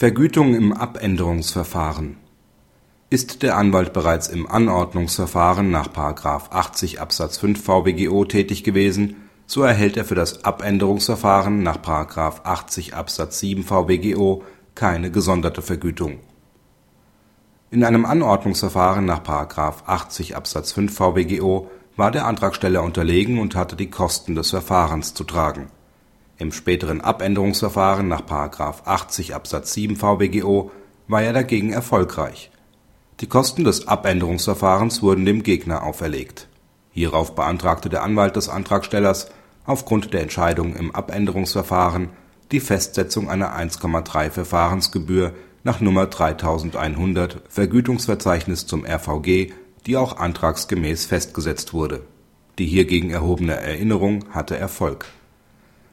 Vergütung im Abänderungsverfahren Ist der Anwalt bereits im Anordnungsverfahren nach § 80 Absatz 5 VWGO tätig gewesen, so erhält er für das Abänderungsverfahren nach § 80 Absatz 7 VWGO keine gesonderte Vergütung. In einem Anordnungsverfahren nach § 80 Absatz 5 VWGO war der Antragsteller unterlegen und hatte die Kosten des Verfahrens zu tragen. Im späteren Abänderungsverfahren nach § 80 Absatz 7 VWGO war er dagegen erfolgreich. Die Kosten des Abänderungsverfahrens wurden dem Gegner auferlegt. Hierauf beantragte der Anwalt des Antragstellers aufgrund der Entscheidung im Abänderungsverfahren die Festsetzung einer 1,3 Verfahrensgebühr nach Nummer 3100 Vergütungsverzeichnis zum RVG, die auch antragsgemäß festgesetzt wurde. Die hiergegen erhobene Erinnerung hatte Erfolg.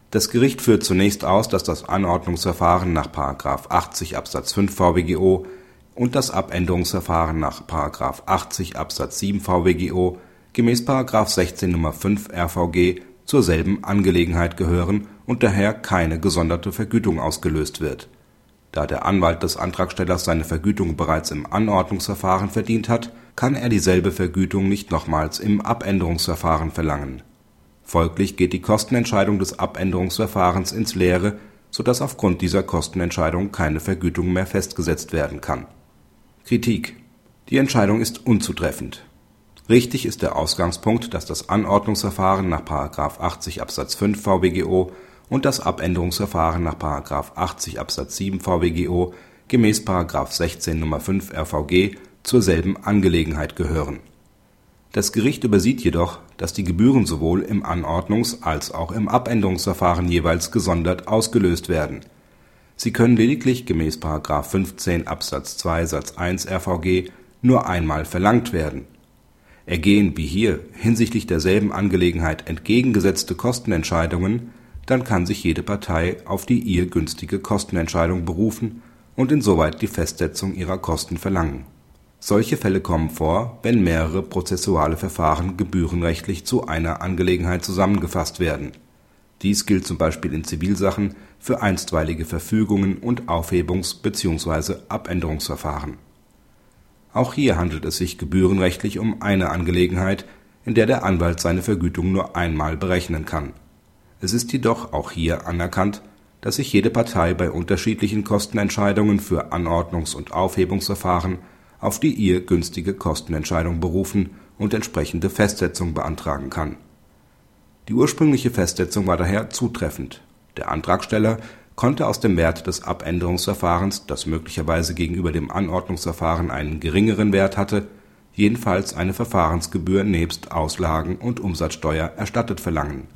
Das Gericht führt zunächst aus, dass das Anordnungsverfahren nach § 80 Absatz 5 VWGO und das Abänderungsverfahren nach § 80 Absatz 7 VWGO gemäß § 16 Nr. 5 RVG zur selben Angelegenheit gehören und daher keine gesonderte Vergütung ausgelöst wird. Da der Anwalt des Antragstellers seine Vergütung bereits im Anordnungsverfahren verdient hat, kann er dieselbe Vergütung nicht nochmals im Abänderungsverfahren verlangen. Folglich geht die Kostenentscheidung des Abänderungsverfahrens ins Leere, so dass aufgrund dieser Kostenentscheidung keine Vergütung mehr festgesetzt werden kann. Kritik Die Entscheidung ist unzutreffend. Richtig ist der Ausgangspunkt, dass das Anordnungsverfahren nach § 80 Absatz 5 VWGO und das Abänderungsverfahren nach § 80 Absatz 7 VWGO gemäß § 16 Nr. 5 RVG zur selben Angelegenheit gehören. Das Gericht übersieht jedoch, dass die Gebühren sowohl im Anordnungs als auch im Abänderungsverfahren jeweils gesondert ausgelöst werden. Sie können lediglich gemäß § 15 Absatz 2 Satz 1 RVG nur einmal verlangt werden. Ergehen wie hier hinsichtlich derselben Angelegenheit entgegengesetzte Kostenentscheidungen dann kann sich jede Partei auf die ihr günstige Kostenentscheidung berufen und insoweit die Festsetzung ihrer Kosten verlangen. Solche Fälle kommen vor, wenn mehrere prozessuale Verfahren gebührenrechtlich zu einer Angelegenheit zusammengefasst werden. Dies gilt zum Beispiel in Zivilsachen für einstweilige Verfügungen und Aufhebungs bzw. Abänderungsverfahren. Auch hier handelt es sich gebührenrechtlich um eine Angelegenheit, in der der Anwalt seine Vergütung nur einmal berechnen kann es ist jedoch auch hier anerkannt, dass sich jede Partei bei unterschiedlichen Kostenentscheidungen für Anordnungs und Aufhebungsverfahren auf die ihr günstige Kostenentscheidung berufen und entsprechende Festsetzung beantragen kann. Die ursprüngliche Festsetzung war daher zutreffend. Der Antragsteller konnte aus dem Wert des Abänderungsverfahrens, das möglicherweise gegenüber dem Anordnungsverfahren einen geringeren Wert hatte, jedenfalls eine Verfahrensgebühr nebst Auslagen und Umsatzsteuer erstattet verlangen